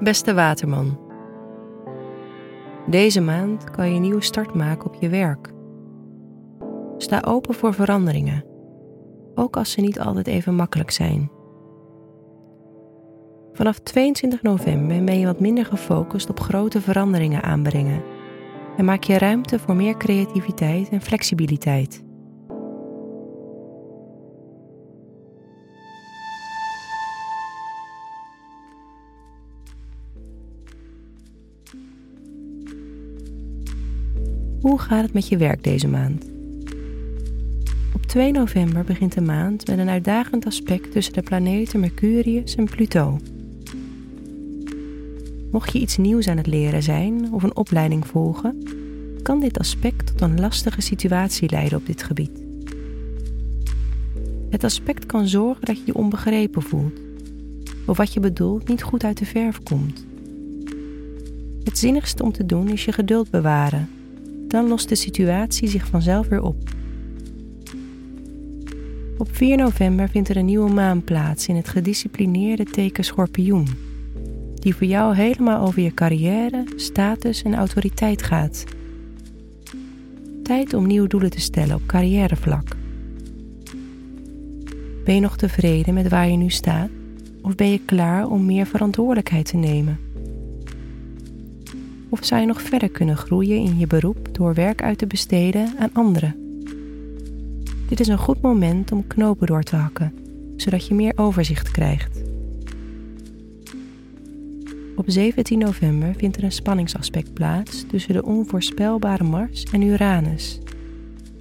Beste Waterman. Deze maand kan je een nieuwe start maken op je werk. Sta open voor veranderingen, ook als ze niet altijd even makkelijk zijn. Vanaf 22 november ben je wat minder gefocust op grote veranderingen aanbrengen en maak je ruimte voor meer creativiteit en flexibiliteit. Hoe gaat het met je werk deze maand? Op 2 november begint de maand met een uitdagend aspect tussen de planeten Mercurius en Pluto. Mocht je iets nieuws aan het leren zijn of een opleiding volgen, kan dit aspect tot een lastige situatie leiden op dit gebied. Het aspect kan zorgen dat je je onbegrepen voelt, of wat je bedoelt niet goed uit de verf komt. Het zinnigste om te doen is je geduld bewaren dan lost de situatie zich vanzelf weer op. Op 4 november vindt er een nieuwe maan plaats in het gedisciplineerde teken Schorpioen, die voor jou helemaal over je carrière, status en autoriteit gaat. Tijd om nieuwe doelen te stellen op carrièrevlak. Ben je nog tevreden met waar je nu staat of ben je klaar om meer verantwoordelijkheid te nemen? Of zou je nog verder kunnen groeien in je beroep door werk uit te besteden aan anderen? Dit is een goed moment om knopen door te hakken, zodat je meer overzicht krijgt. Op 17 november vindt er een spanningsaspect plaats tussen de onvoorspelbare Mars en Uranus,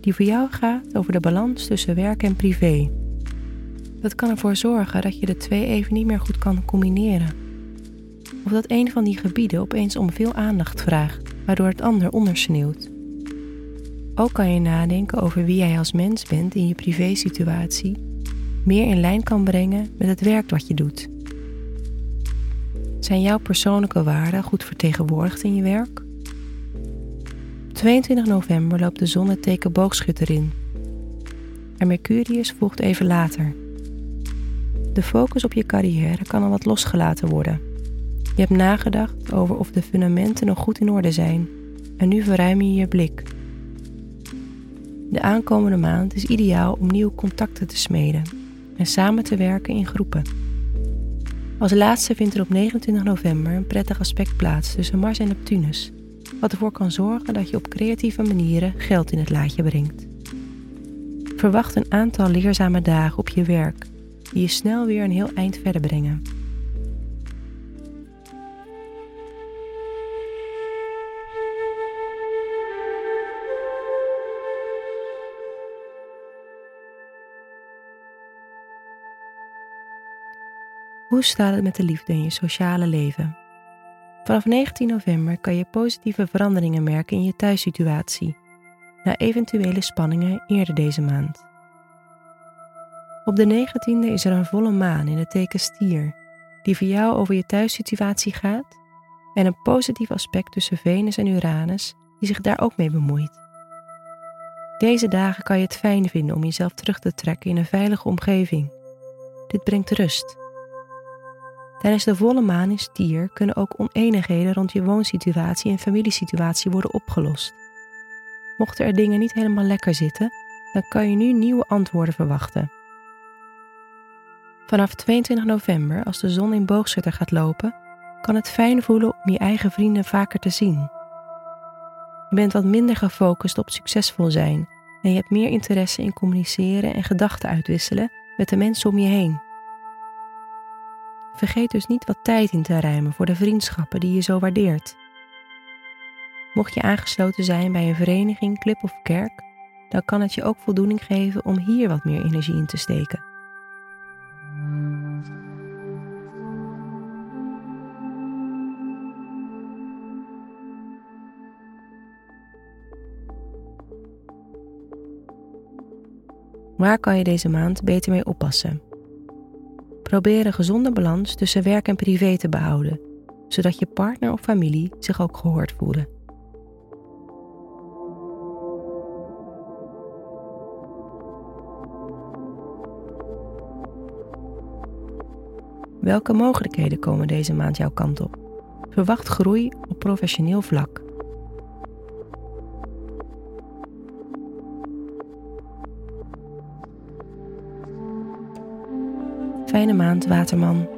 die voor jou gaat over de balans tussen werk en privé. Dat kan ervoor zorgen dat je de twee even niet meer goed kan combineren of dat een van die gebieden opeens om veel aandacht vraagt, waardoor het ander ondersneeuwt. Ook kan je nadenken over wie jij als mens bent in je privésituatie, meer in lijn kan brengen met het werk wat je doet. Zijn jouw persoonlijke waarden goed vertegenwoordigd in je werk? Op 22 november loopt de zon het teken boogschutter in. En Mercurius volgt even later. De focus op je carrière kan al wat losgelaten worden je hebt nagedacht over of de fundamenten nog goed in orde zijn en nu verruim je je blik. De aankomende maand is ideaal om nieuwe contacten te smeden en samen te werken in groepen. Als laatste vindt er op 29 november een prettig aspect plaats tussen Mars en Neptunus, wat ervoor kan zorgen dat je op creatieve manieren geld in het laadje brengt. Verwacht een aantal leerzame dagen op je werk die je snel weer een heel eind verder brengen. Hoe staat het met de liefde in je sociale leven? Vanaf 19 november kan je positieve veranderingen merken in je thuissituatie, na eventuele spanningen eerder deze maand. Op de 19e is er een volle maan in het teken stier, die voor jou over je thuissituatie gaat, en een positief aspect tussen Venus en Uranus, die zich daar ook mee bemoeit. Deze dagen kan je het fijn vinden om jezelf terug te trekken in een veilige omgeving. Dit brengt rust Tijdens de volle maan in stier kunnen ook oneenigheden rond je woonsituatie en familiesituatie worden opgelost. Mochten er dingen niet helemaal lekker zitten, dan kan je nu nieuwe antwoorden verwachten. Vanaf 22 november, als de zon in boogschutter gaat lopen, kan het fijn voelen om je eigen vrienden vaker te zien. Je bent wat minder gefocust op succesvol zijn en je hebt meer interesse in communiceren en gedachten uitwisselen met de mensen om je heen. Vergeet dus niet wat tijd in te ruimen voor de vriendschappen die je zo waardeert. Mocht je aangesloten zijn bij een vereniging, club of kerk, dan kan het je ook voldoening geven om hier wat meer energie in te steken. Waar kan je deze maand beter mee oppassen? Probeer een gezonde balans tussen werk en privé te behouden, zodat je partner of familie zich ook gehoord voelen. Welke mogelijkheden komen deze maand jouw kant op? Verwacht groei op professioneel vlak. Fijne maand, Waterman.